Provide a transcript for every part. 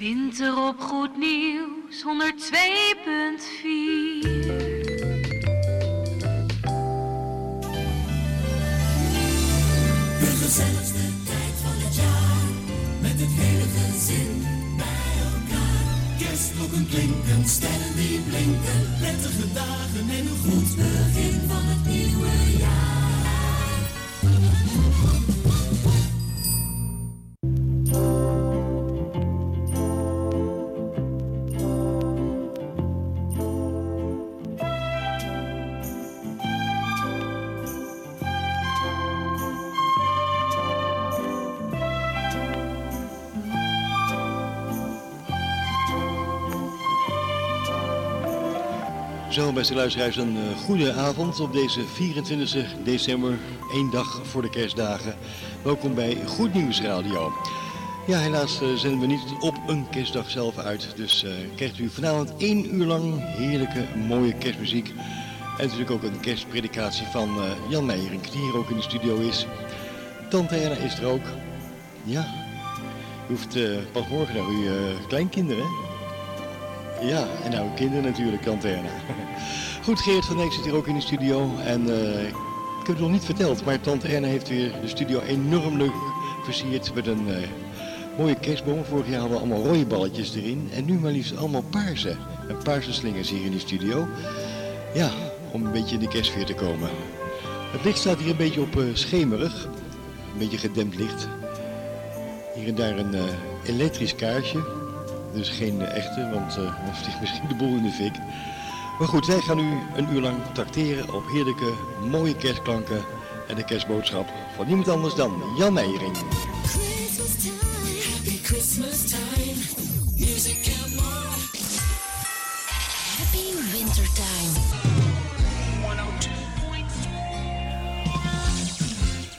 Winter op Goed Nieuws 102.4. De gezelligste tijd van het jaar, met het hele gezin bij elkaar. Kerstklokken klinken, sterren die blinken, prettige dagen en een goed begin van het nieuwe jaar. Beste luisteraars, een uh, goede avond op deze 24 december, één dag voor de kerstdagen. Welkom bij Goed Nieuws Radio. Ja, helaas uh, zenden we niet op een kerstdag zelf uit, dus uh, krijgt u vanavond één uur lang heerlijke, mooie kerstmuziek. En natuurlijk ook een kerstpredikatie van Jan Meijering, die hier ook in de studio is. Tante Erna is er ook. Ja, u hoeft pas morgen naar uw kleinkinderen, hè? Ja, en nou kinderen natuurlijk, Tante Goed, Geert van Dijk zit hier ook in de studio. En uh, ik heb het nog niet verteld, maar Tante Erna heeft weer de studio enorm leuk versierd met een uh, mooie kerstboom. Vorig jaar hadden we allemaal rode balletjes erin. En nu maar liefst allemaal paarse. En paarse slingers hier in de studio. Ja, om een beetje in de kerstfeer te komen. Het licht staat hier een beetje op uh, schemerig. Een beetje gedempt licht. Hier en daar een elektrisch kaarsje. Dus geen echte, want uh, dan vliegt misschien de boel in de fik. Maar goed, wij gaan u een uur lang tracteren op heerlijke, mooie kerstklanken en de kerstboodschap van niemand anders dan Jan Meijering. Christmas time, happy Christmas time, music and more. Happy wintertime.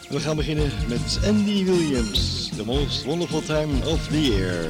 We gaan beginnen met Andy Williams, The Most Wonderful Time of the Year.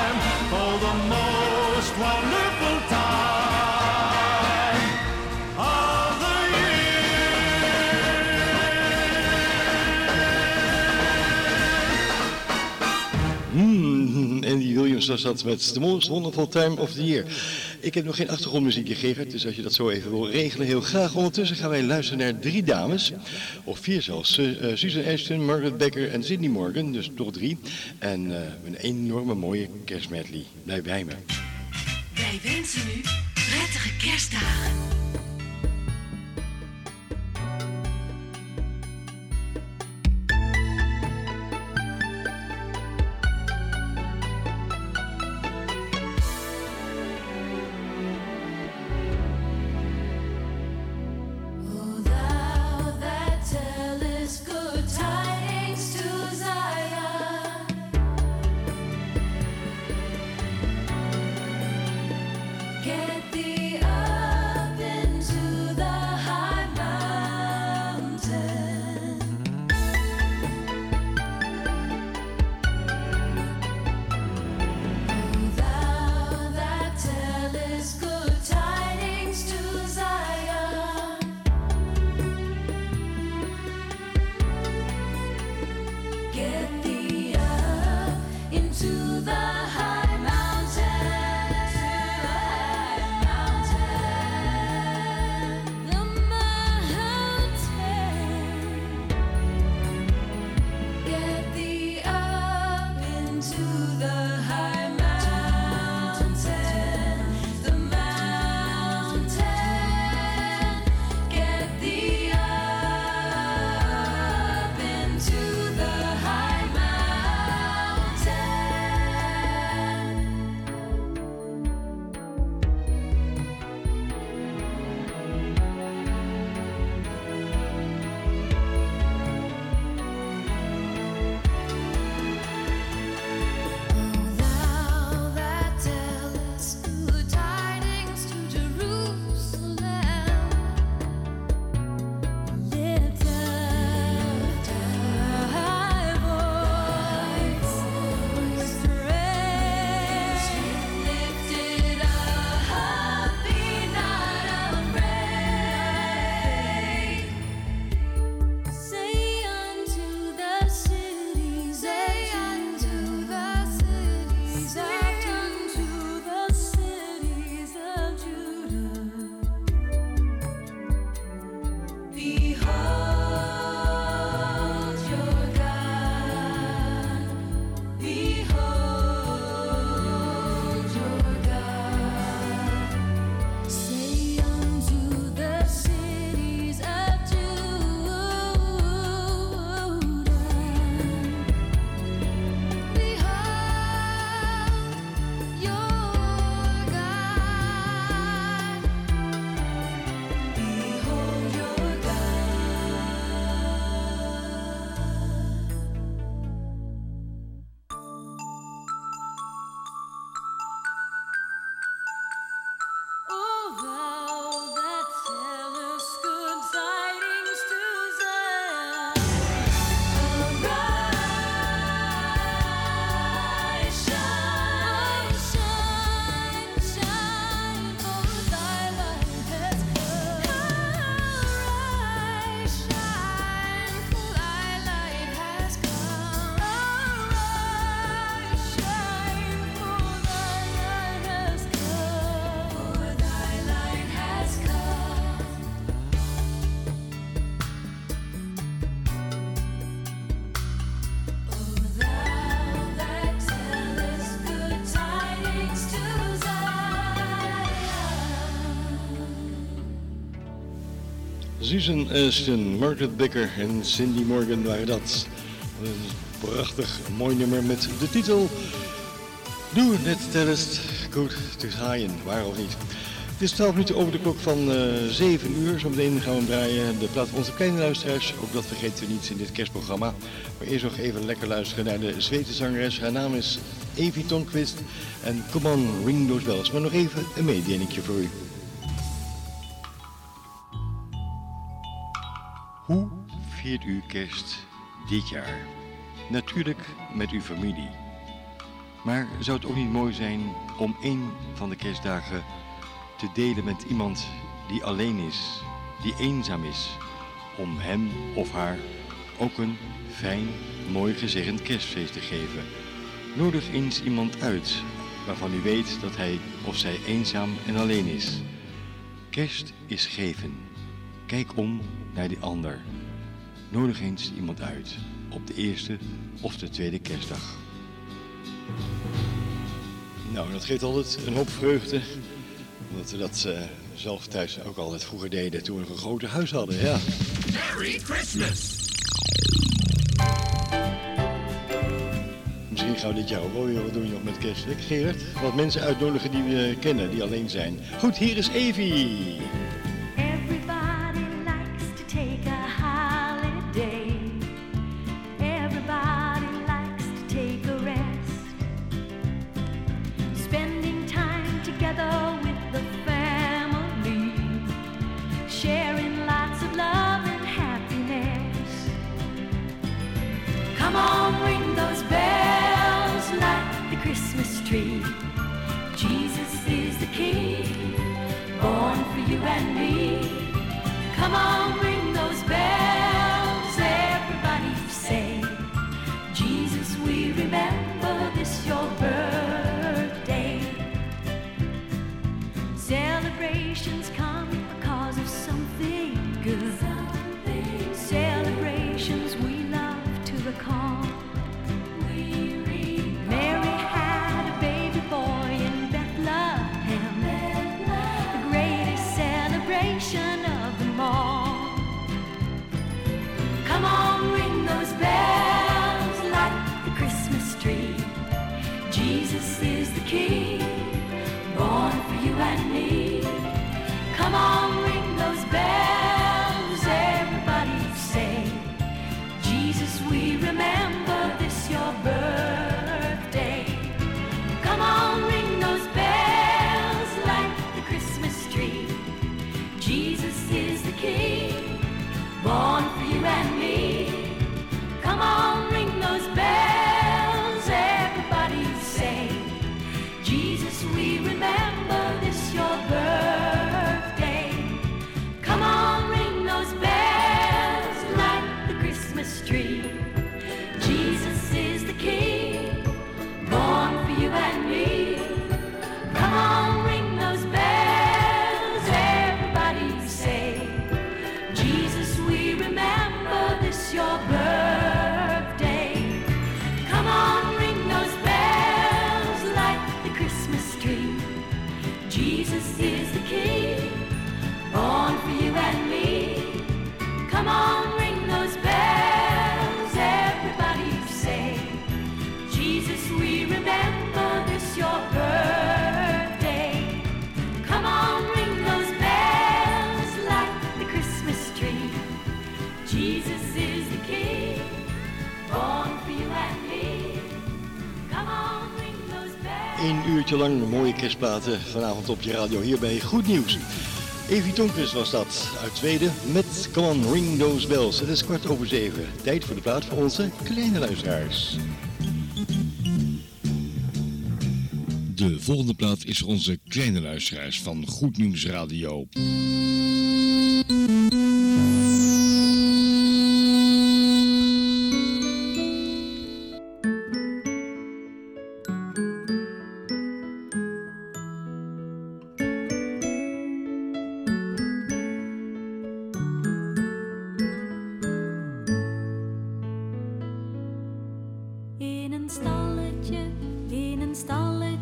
wonderful time of the hmm, Andy Williams was dat met The Most Wonderful Time of the Year. Ik heb nog geen achtergrondmuziekje, gegeven, dus als je dat zo even wil regelen, heel graag. Ondertussen gaan wij luisteren naar drie dames, of vier zelfs. Uh, Susan Ashton, Margaret Becker en Sydney Morgan, dus toch drie. En eh, een enorme mooie kerstmedley. Blijf bij me. Wij wensen u prettige kerstdagen. Susan een Margaret Becker en Cindy Morgan waren dat. Een prachtig mooi nummer met de titel Doe net terrest, goed te haaien, waar of niet. Het is 12 minuten over de klok van eh, uh, 7 uur. Zometeen gaan we draaien de plaat van onze kleine luisteraars. Ook dat vergeten we niet in dit kerstprogramma. Maar eerst nog even lekker luisteren naar de Zweedse zangeres. Haar naam is Evie Tonquist. En come on, ring those bells. Maar nog even een mededelingje voor u. Hoe viert u kerst dit jaar? Natuurlijk met uw familie. Maar zou het ook niet mooi zijn om één van de kerstdagen te delen met iemand die alleen is, die eenzaam is, om hem of haar ook een fijn, mooi gezegend kerstfeest te geven? Nodig eens iemand uit waarvan u weet dat hij of zij eenzaam en alleen is. Kerst is geven. Kijk om naar die ander. Nodig eens iemand uit op de eerste of de tweede kerstdag. Nou, dat geeft altijd een hoop vreugde. Omdat we dat eh, zelf thuis ook altijd vroeger deden toen we een groter huis hadden. Ja. Merry Christmas! Misschien gaan we dit jaar ook wel weer wat doen joh, met kerst. hè, Gerard, wat mensen uitnodigen die we kennen, die alleen zijn. Goed, hier is Evie. Uurtje lang mooie kerstplaten vanavond op je radio hier bij Goed Nieuws. Evie Tonkus was dat uit Zweden met Come on Ring Those Bells. Het is kwart over zeven. Tijd voor de plaat voor onze kleine luisteraars. De volgende plaat is onze kleine luisteraars van Goed Nieuws Radio.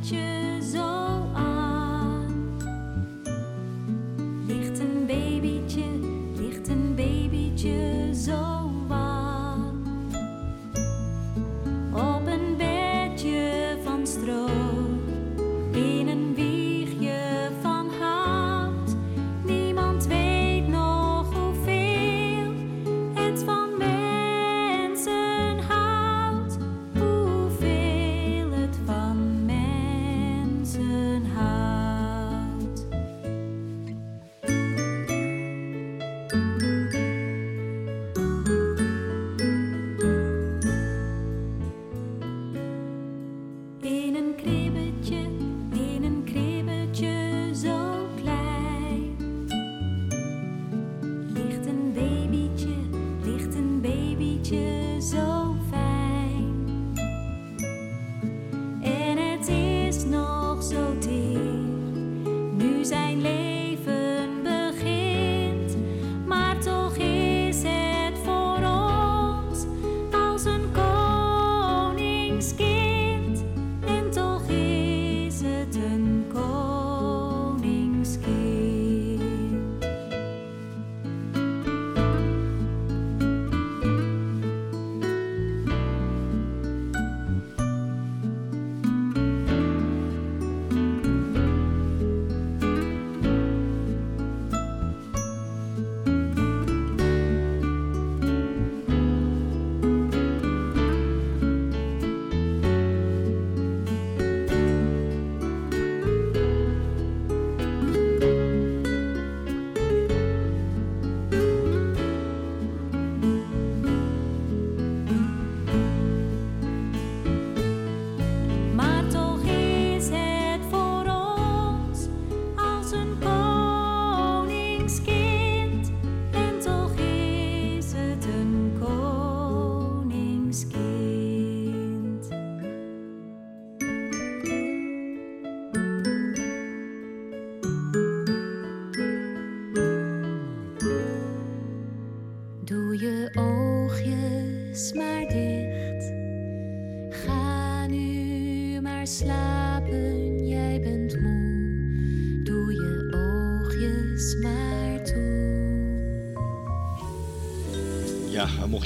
picture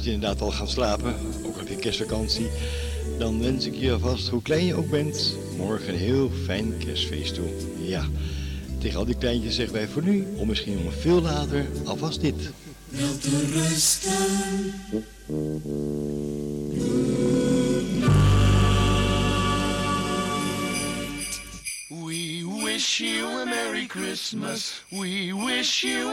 mocht je inderdaad al gaan slapen, ook heb je kerstvakantie, dan wens ik je alvast, hoe klein je ook bent, morgen een heel fijn kerstfeest toe. Ja, tegen al die kleintjes zeggen wij voor nu, of misschien nog veel later, alvast dit. Wel te rusten. We wish you a Merry Christmas. We wish you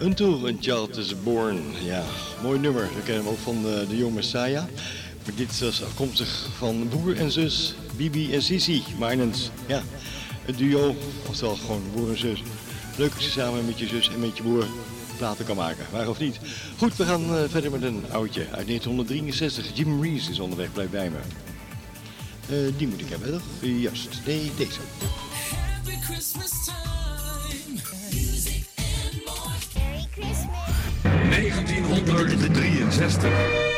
Until a Child is Born. Ja, mooi nummer. We kennen hem ook van de, de Young Messiah. Maar dit is afkomstig van broer en zus Bibi en Sisi Minens. Ja, een duo, oftewel gewoon broer en zus. Leuk als je samen met je zus en met je broer platen kan maken, waar of niet. Goed, we gaan uh, verder met een oudje uit 1963. Jim Reeves is onderweg, blijf bij me. Uh, die moet ik hebben, toch? Juist, nee, deze. honderden de 63.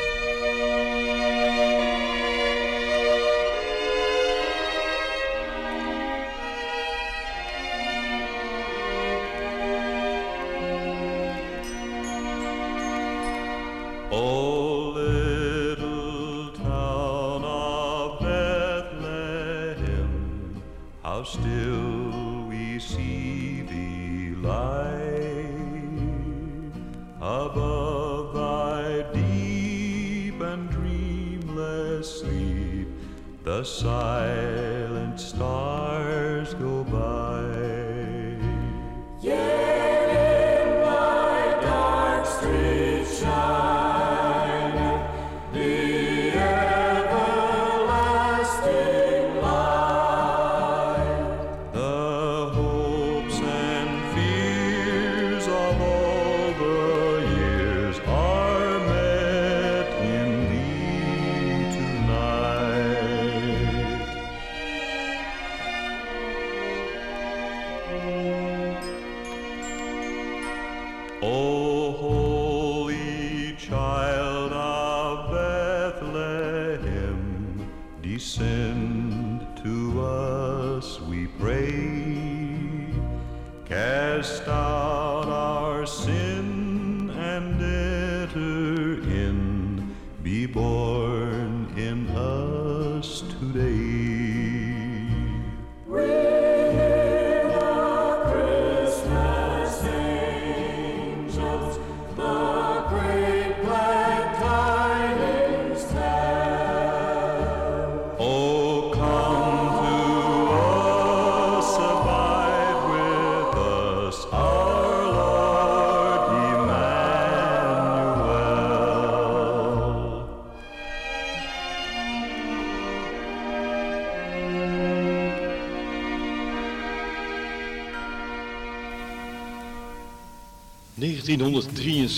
Oh.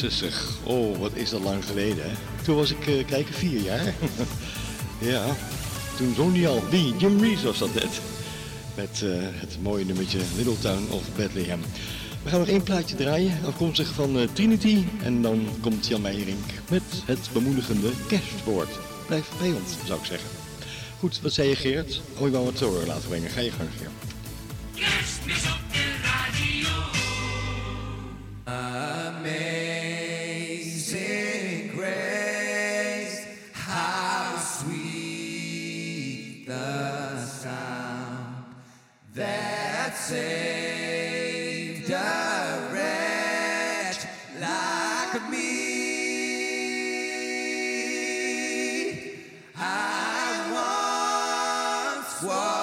...1963. Oh, wat is dat lang geleden, hè? Toen was ik, eh, kijken, vier jaar. ja, toen zong hij al. Wie? Jim Reeves was dat net. Met eh, het mooie nummertje Little Town of Bethlehem. We gaan nog één plaatje draaien, afkomstig van eh, Trinity. En dan komt Jan Meijering met het bemoedigende kerstwoord. Blijf bij ons, zou ik zeggen. Goed, wat zei je Geert? Oh, je wou het zo laten brengen. Ga je gang, Geert. Once was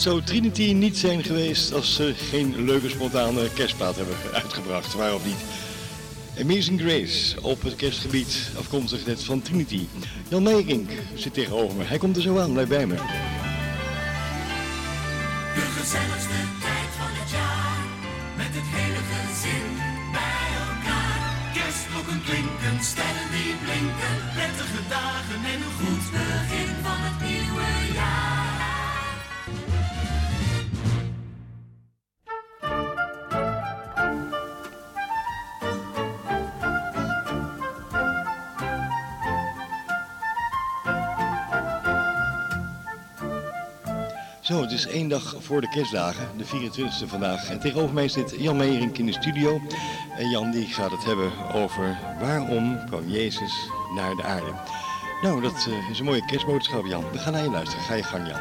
zou Trinity niet zijn geweest als ze geen leuke spontane kerstplaat hebben uitgebracht. Waarop niet? Amazing Grace op het kerstgebied, afkomstig net van Trinity. Jan Meijering zit tegenover me. Hij komt er zo aan, blijf bij me. Is één dag voor de kerstdagen, de 24e vandaag. En tegenover mij zit Jan Meijering in de studio. En Jan die gaat het hebben over waarom kwam Jezus naar de aarde. Nou, dat eh, is een mooie kerstboodschap Jan. We gaan naar je luisteren. Ga je gang Jan.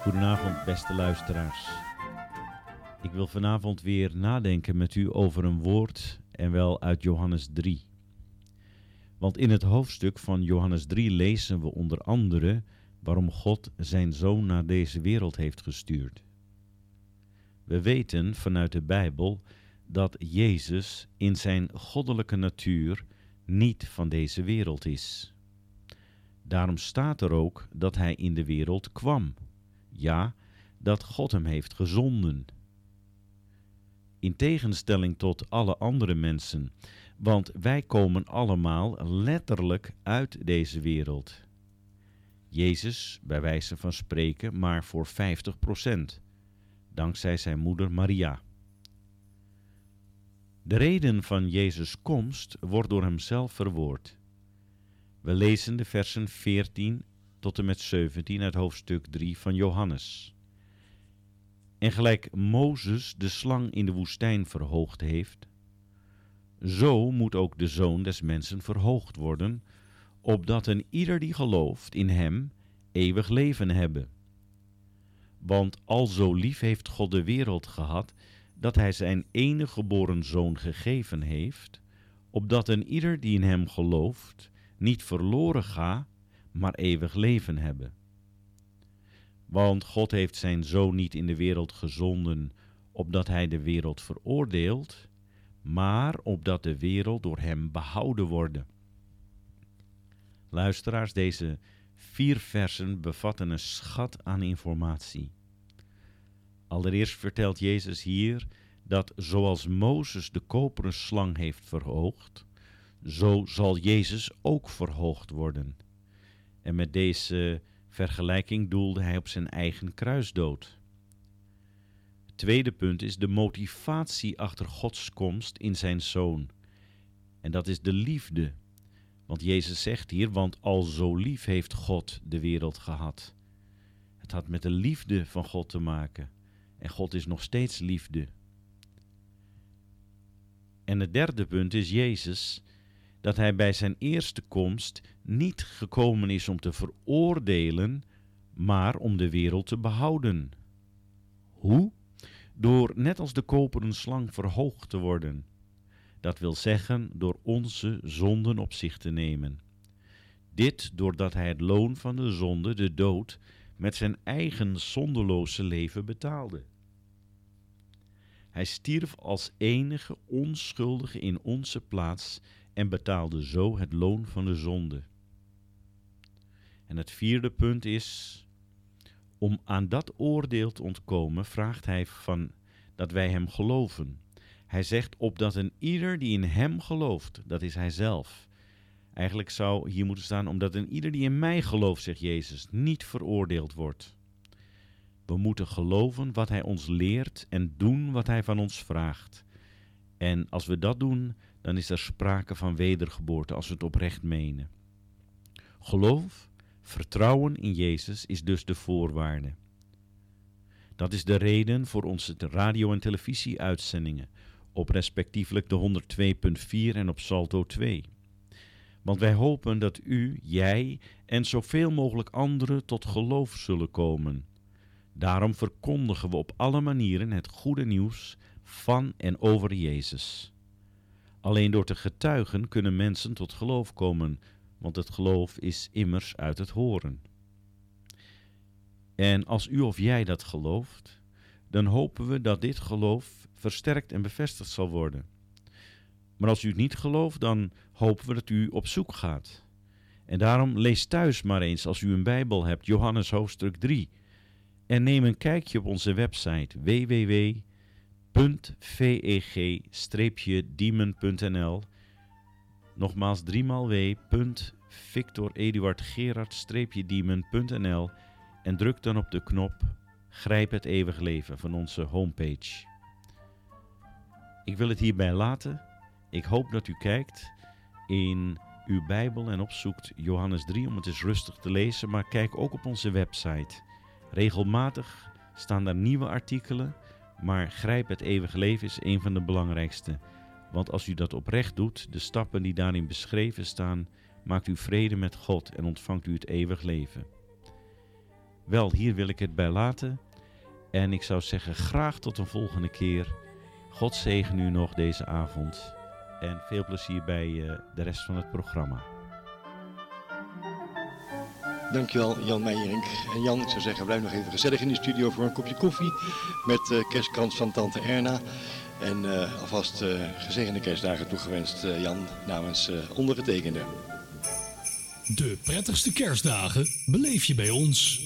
Goedenavond, beste luisteraars. Ik wil vanavond weer nadenken met u over een woord en wel uit Johannes 3. Want in het hoofdstuk van Johannes 3 lezen we onder andere waarom God zijn zoon naar deze wereld heeft gestuurd. We weten vanuit de Bijbel dat Jezus in zijn goddelijke natuur niet van deze wereld is. Daarom staat er ook dat hij in de wereld kwam. Ja, dat God hem heeft gezonden. In tegenstelling tot alle andere mensen, want wij komen allemaal letterlijk uit deze wereld. Jezus, bij wijze van spreken, maar voor 50%, dankzij zijn moeder Maria. De reden van Jezus' komst wordt door hemzelf verwoord. We lezen de versen 14 tot en met 17 uit hoofdstuk 3 van Johannes. En gelijk Mozes de slang in de woestijn verhoogd heeft, zo moet ook de zoon des mensen verhoogd worden, opdat een ieder die gelooft in hem eeuwig leven hebben. Want al zo lief heeft God de wereld gehad, dat hij zijn enige geboren zoon gegeven heeft, opdat een ieder die in hem gelooft niet verloren ga, maar eeuwig leven hebben. Want God heeft zijn zoon niet in de wereld gezonden, opdat hij de wereld veroordeelt, maar opdat de wereld door hem behouden worden. Luisteraars, deze vier versen bevatten een schat aan informatie. Allereerst vertelt Jezus hier dat zoals Mozes de koperen slang heeft verhoogd, zo zal Jezus ook verhoogd worden. En met deze vergelijking doelde hij op zijn eigen kruisdood. Het tweede punt is de motivatie achter Gods komst in zijn zoon. En dat is de liefde. Want Jezus zegt hier, want al zo lief heeft God de wereld gehad. Het had met de liefde van God te maken. En God is nog steeds liefde. En het derde punt is Jezus, dat hij bij zijn eerste komst niet gekomen is om te veroordelen, maar om de wereld te behouden. Hoe? Door net als de koperen slang verhoogd te worden. Dat wil zeggen door onze zonden op zich te nemen. Dit doordat hij het loon van de zonde, de dood, met zijn eigen zondeloze leven betaalde. Hij stierf als enige onschuldige in onze plaats en betaalde zo het loon van de zonde. En het vierde punt is, om aan dat oordeel te ontkomen, vraagt hij van dat wij hem geloven. Hij zegt opdat een ieder die in hem gelooft, dat is hij zelf. Eigenlijk zou hier moeten staan, omdat een ieder die in mij gelooft, zegt Jezus, niet veroordeeld wordt. We moeten geloven wat hij ons leert en doen wat hij van ons vraagt. En als we dat doen, dan is er sprake van wedergeboorte als we het oprecht menen. Geloof, vertrouwen in Jezus is dus de voorwaarde. Dat is de reden voor onze radio- en televisieuitzendingen op respectievelijk de 102.4 en op Salto 2. Want wij hopen dat u, jij en zoveel mogelijk anderen tot geloof zullen komen. Daarom verkondigen we op alle manieren het goede nieuws van en over Jezus. Alleen door te getuigen kunnen mensen tot geloof komen, want het geloof is immers uit het horen. En als u of jij dat gelooft, dan hopen we dat dit geloof versterkt en bevestigd zal worden. Maar als u het niet gelooft, dan hopen we dat u op zoek gaat. En daarom lees thuis maar eens als u een Bijbel hebt, Johannes hoofdstuk 3. En neem een kijkje op onze website www.veg-diemen.nl Nogmaals driemaal w.victoreduardgerard-diemen.nl en druk dan op de knop Grijp het eeuwig leven van onze homepage. Ik wil het hierbij laten. Ik hoop dat u kijkt in uw Bijbel en opzoekt Johannes 3 om het eens rustig te lezen, maar kijk ook op onze website. Regelmatig staan daar nieuwe artikelen, maar Grijp het eeuwige leven is een van de belangrijkste. Want als u dat oprecht doet, de stappen die daarin beschreven staan, maakt u vrede met God en ontvangt u het eeuwig leven. Wel, hier wil ik het bij laten. En ik zou zeggen, graag tot een volgende keer. God zegen u nog deze avond. En veel plezier bij uh, de rest van het programma. Dankjewel Jan Meijerink. En Jan, ik zou zeggen, blijf nog even gezellig in de studio voor een kopje koffie. Met uh, kerstkrans van tante Erna. En uh, alvast uh, gezegende kerstdagen toegewenst, uh, Jan, namens ondergetekende. De prettigste kerstdagen beleef je bij ons.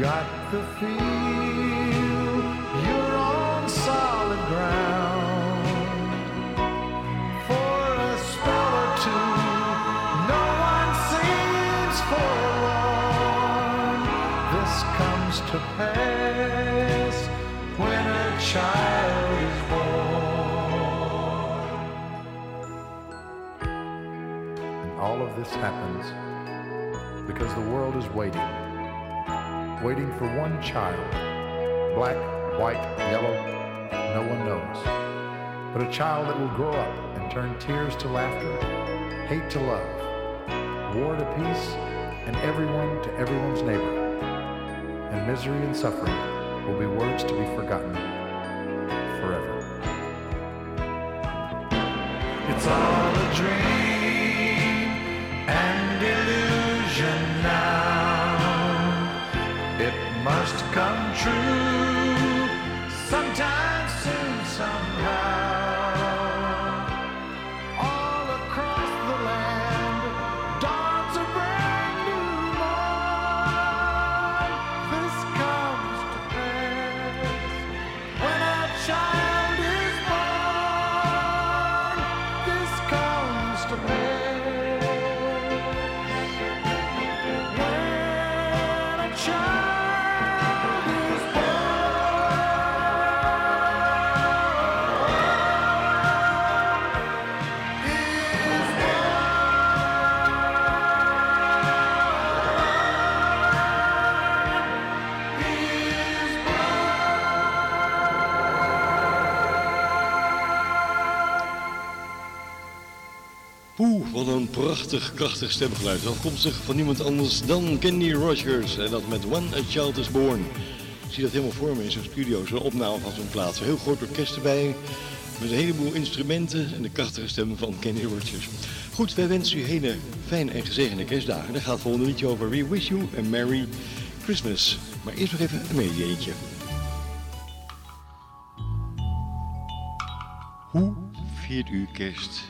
Got the feel you're on solid ground. For a spell or two, no one seems forlorn. This comes to pass when a child is born. And all of this happens because the world is waiting, waiting for one child. Black, white, yellow, no one knows. But a child that will grow up and turn tears to laughter, hate to love, war to peace, and everyone to everyone's neighbor. And misery and suffering will be words to be forgotten forever. It's all a dream come true wat een prachtig, krachtig stemgeluid. Afkomstig van niemand anders dan Kenny Rogers. En dat met When a Child is Born. Ik zie dat helemaal voor me in zo'n studio, zo'n opname van zo'n plaats. Heel groot orkest erbij, met een heleboel instrumenten en de krachtige stem van Kenny Rogers. Goed, wij wensen u hele fijne en gezegende kerstdagen. Daar gaat het volgende liedje over. We wish you a Merry Christmas. Maar eerst nog even een medieetje. Hoe viert u kerst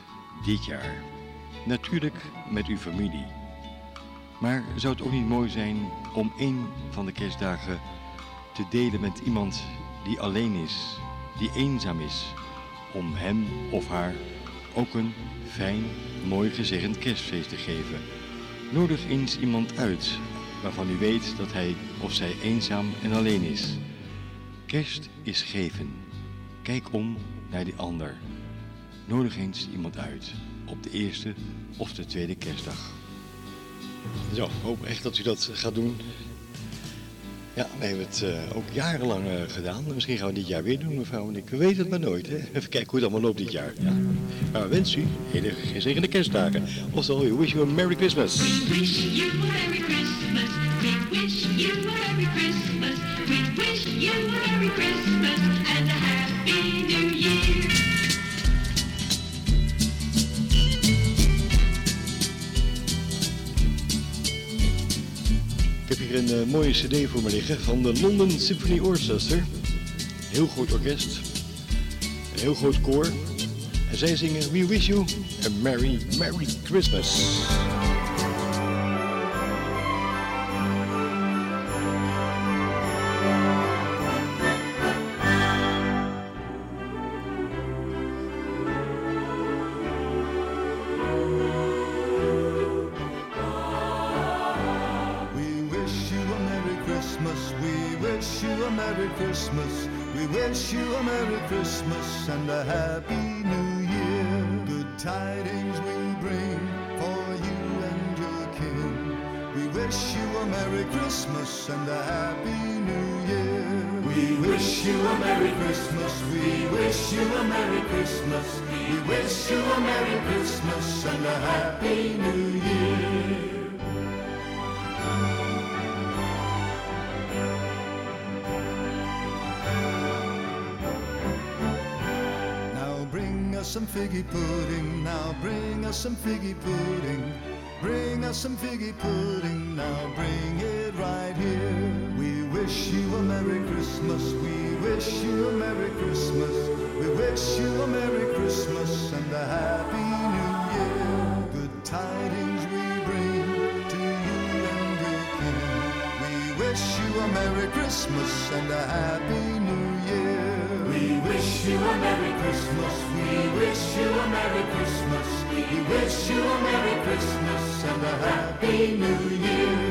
dit jaar? Natuurlijk met uw familie. Maar zou het ook niet mooi zijn om één van de kerstdagen te delen met iemand die alleen is, die eenzaam is, om hem of haar ook een fijn, mooi gezegend kerstfeest te geven. Nodig eens iemand uit waarvan u weet dat hij of zij eenzaam en alleen is. Kerst is geven. Kijk om naar die ander. Nodig eens iemand uit op de eerste of de tweede kerstdag. Zo, ik hoop echt dat u dat gaat doen. Ja, we hebben het eh, ook jarenlang eh, gedaan. Misschien gaan we dit jaar weer doen, mevrouw en ik. We weten het maar nooit, hè. Even kijken hoe het allemaal loopt dit jaar. Ja. Maar we wensen u hele gezegende kerstdagen. Oftewel, we wish you a Merry Christmas. We wish you a Merry Christmas. We wish you a Merry Christmas. We wish you a Merry Christmas heb hier een eh, mooie cd voor me liggen van de London Symphony Orchestra. Heel groot orkest. Een heel groot koor. En zij zingen We Wish You a Merry, Merry Christmas. Merry Christmas and a Happy New Year. We wish you a Merry Christmas. We wish you a Merry Christmas. We wish you a Merry Christmas and a Happy New Year. Now bring us some figgy pudding. Now bring us some figgy pudding. Bring us some figgy pudding. Now bring it right here. We wish you a Merry Christmas. We wish you a Merry Christmas. We wish you a Merry Christmas and a Happy New Year. Good tidings we bring to you and your King. We wish you a Merry Christmas and a Happy New Year. We wish you a Merry Christmas. We wish you a Merry Christmas. We wish you a Merry Christmas and a Happy New Year.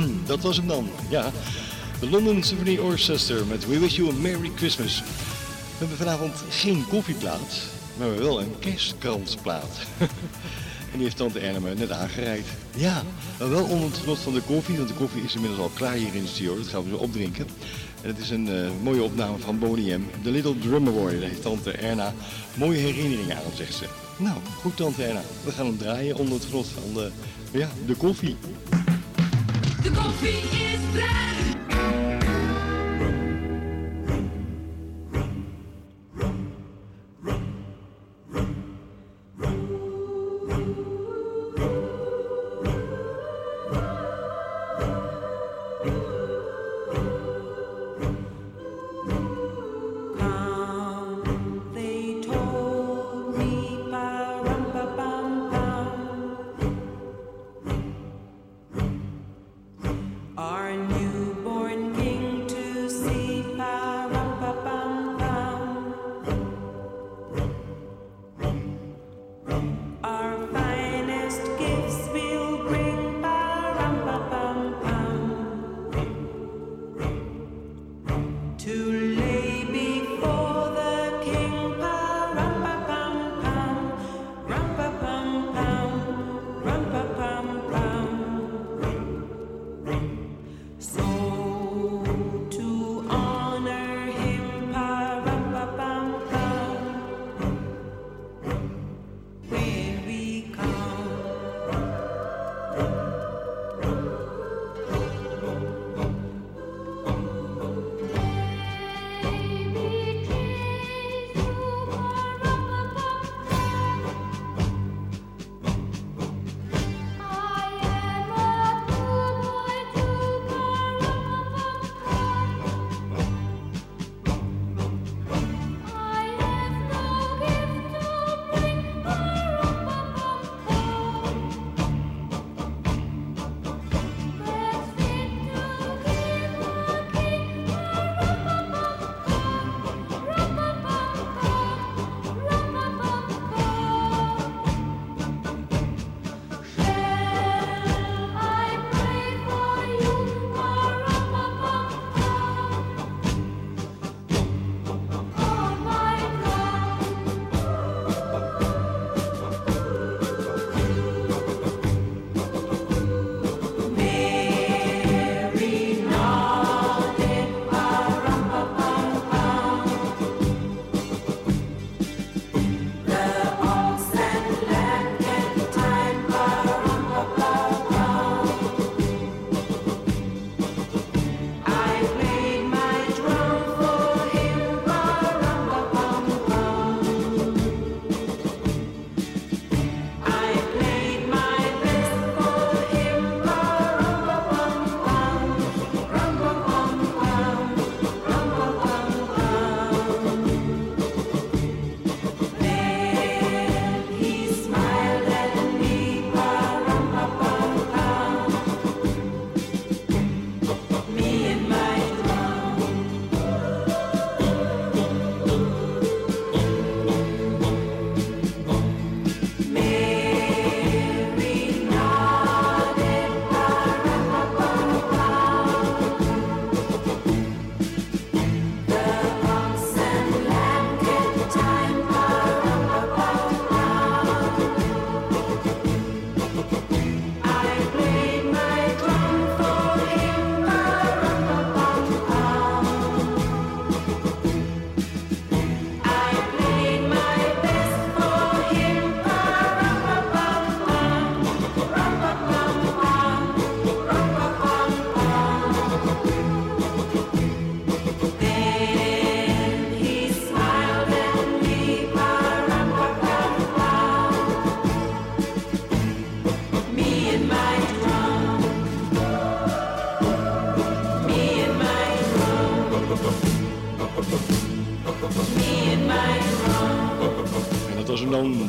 dat was hem dan. Ja, de London Symphony Orchestra met We Wish You a Merry Christmas. We hebben vanavond geen koffieplaat, maar wel een kerstkransplaat. en die heeft tante Erne me net aangereikt. Ja, maar wel onder het genot van de koffie, want de koffie is inmiddels al klaar hier in de studio. Dat gaan we zo opdrinken. En het is een eh, mooie opname van Boney M. The Little Drummer Boy. Daar heeft tante Erna mooie herinneringen aan, zegt ze. Nou, goed tante Erna. We gaan hem draaien onder het genot van de, ja, de koffie. De koffie is blij.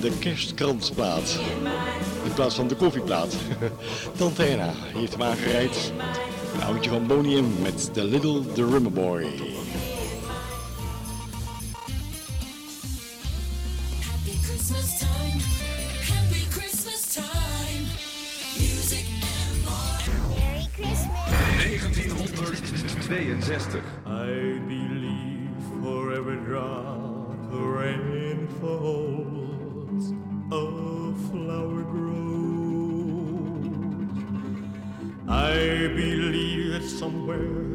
De kerstkransplaat. In plaats van de koffieplaat. Tante Erna die heeft hem aangereid. Een oudje van Boney M met The Little Drummer Boy. Happy Christmas time. Happy Christmas time. Music and more. Merry Christmas. 1962. I believe for every drop the rain falls, a flower grows. I believe that somewhere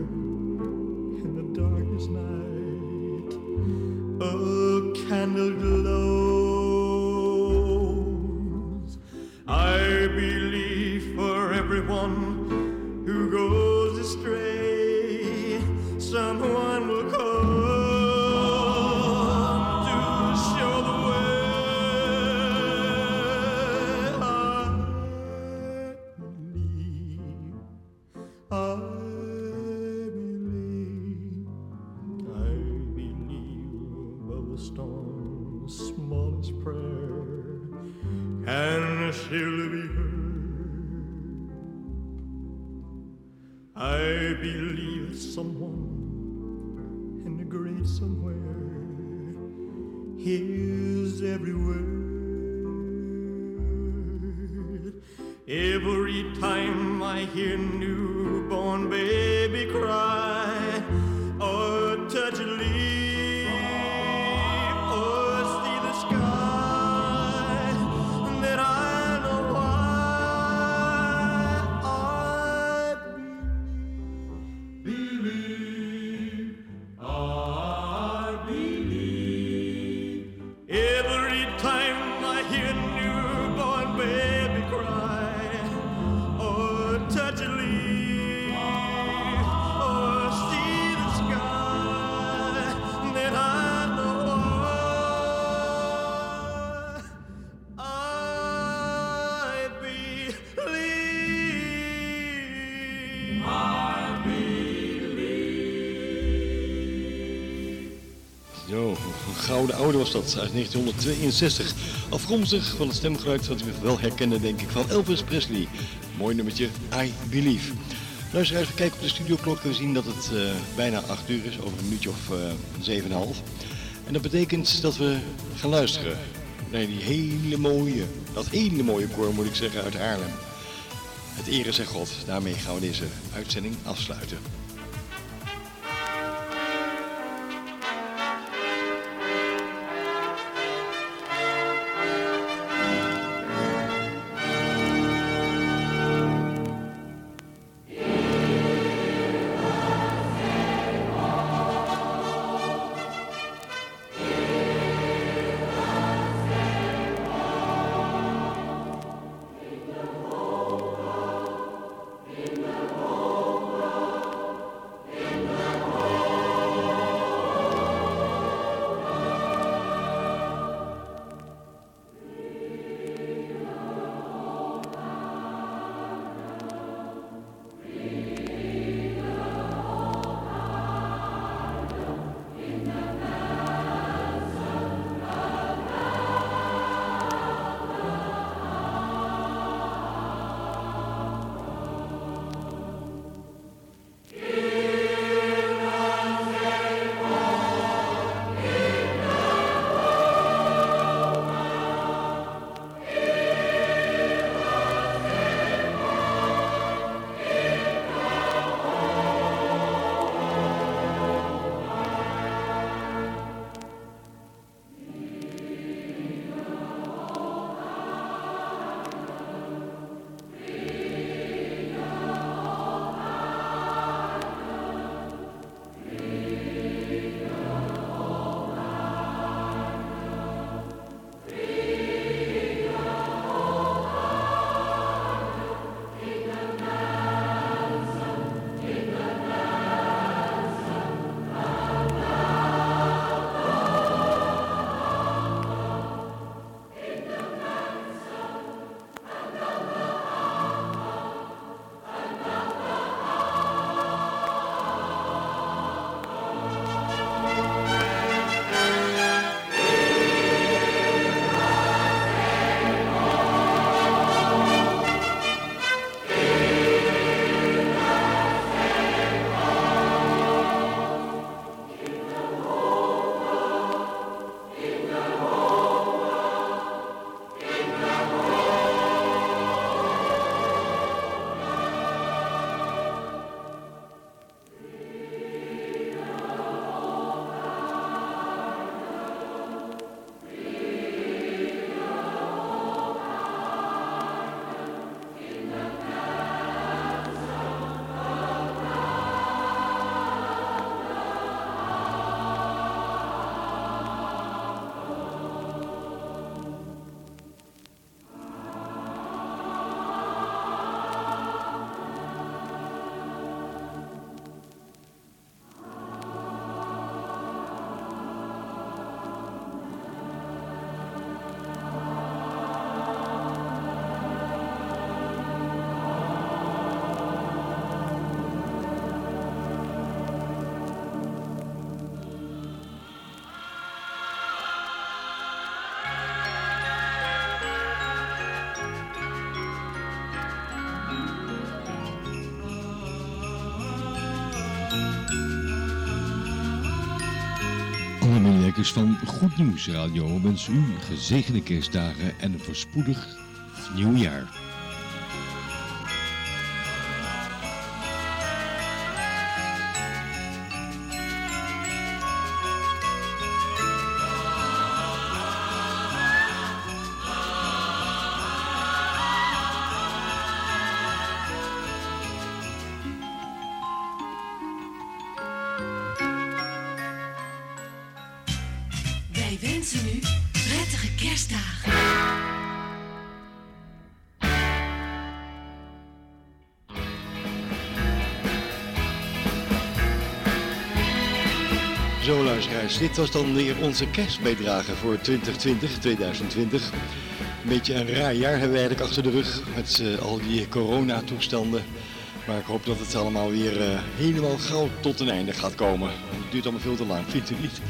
gouden oude was dat, uit 1962. Afkomstig van het stemgeluid wat u wel herkende, denk ik, van Elvis Presley. Mooi nummertje, I Believe. Luisteraars, we kijken op de studioklok en we zien dat het eh, bijna 8 uur is, over een minuutje of uh, 7,5. En dat betekent dat we gaan luisteren naar die hele mooie, dat hele mooie koor moet ik zeggen, uit Haarlem. Het ere zij God. Daarmee gaan we deze uitzending afsluiten. Van Goed Nieuws Radio wensen u gezegende kerstdagen en een voorspoedig nieuwjaar. Dit was dan weer onze kerstbijdrage voor 2020, 2020. Een beetje een raar jaar hebben we eigenlijk achter de rug met eh, al die coronatoestanden. Maar ik hoop dat het allemaal weer eh, helemaal gauw tot een einde gaat komen. Want Het duurt allemaal veel te lang, vindt u niet?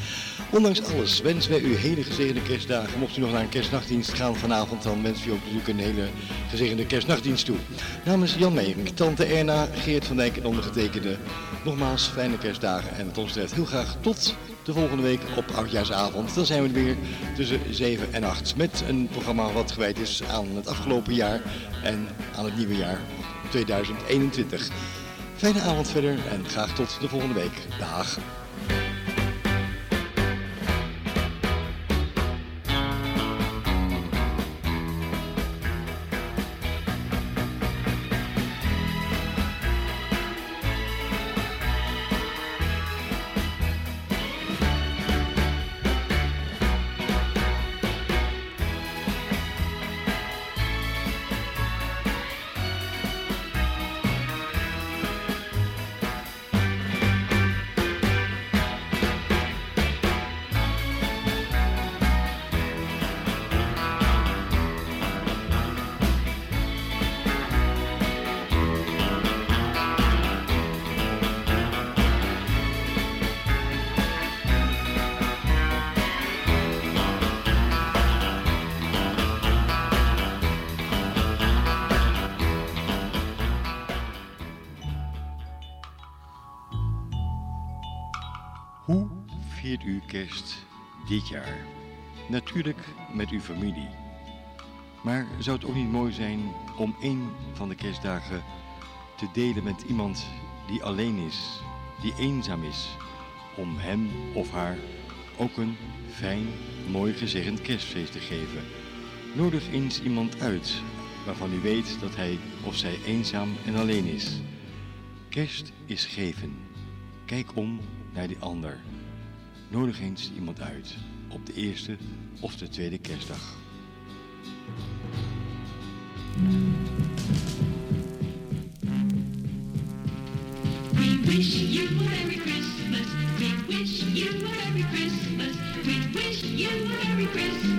Ondanks alles wensen wij u hele gezegende kerstdagen. Mocht u nog naar een kerstnachtdienst gaan vanavond, dan wens u ook natuurlijk een hele gezegende kerstnachtdienst toe. Namens Jan Meijering, tante Erna, Geert van Dijk en ondergetekende, nogmaals fijne kerstdagen. En wat ons betreft heel graag tot de volgende week op Oudjaarsavond. Dan zijn we er weer tussen 7 en 8 met een programma wat gewijd is aan het afgelopen jaar en aan het nieuwe jaar 2021. Fijne avond verder en graag tot de volgende week. Dag. Natuurlijk met uw familie. Maar zou het ook niet mooi zijn om één van de kerstdagen te delen met iemand die alleen is, die eenzaam is, om hem of haar ook een fijn, mooi gezegend kerstfeest te geven? Nodig eens iemand uit waarvan u weet dat hij of zij eenzaam en alleen is. Kerst is geven. Kijk om naar die ander. Nodig eens iemand uit op de eerste of de tweede kerstdag. We wish you a Merry Christmas. We wish you a Merry Christmas. We wish you a Merry Christmas.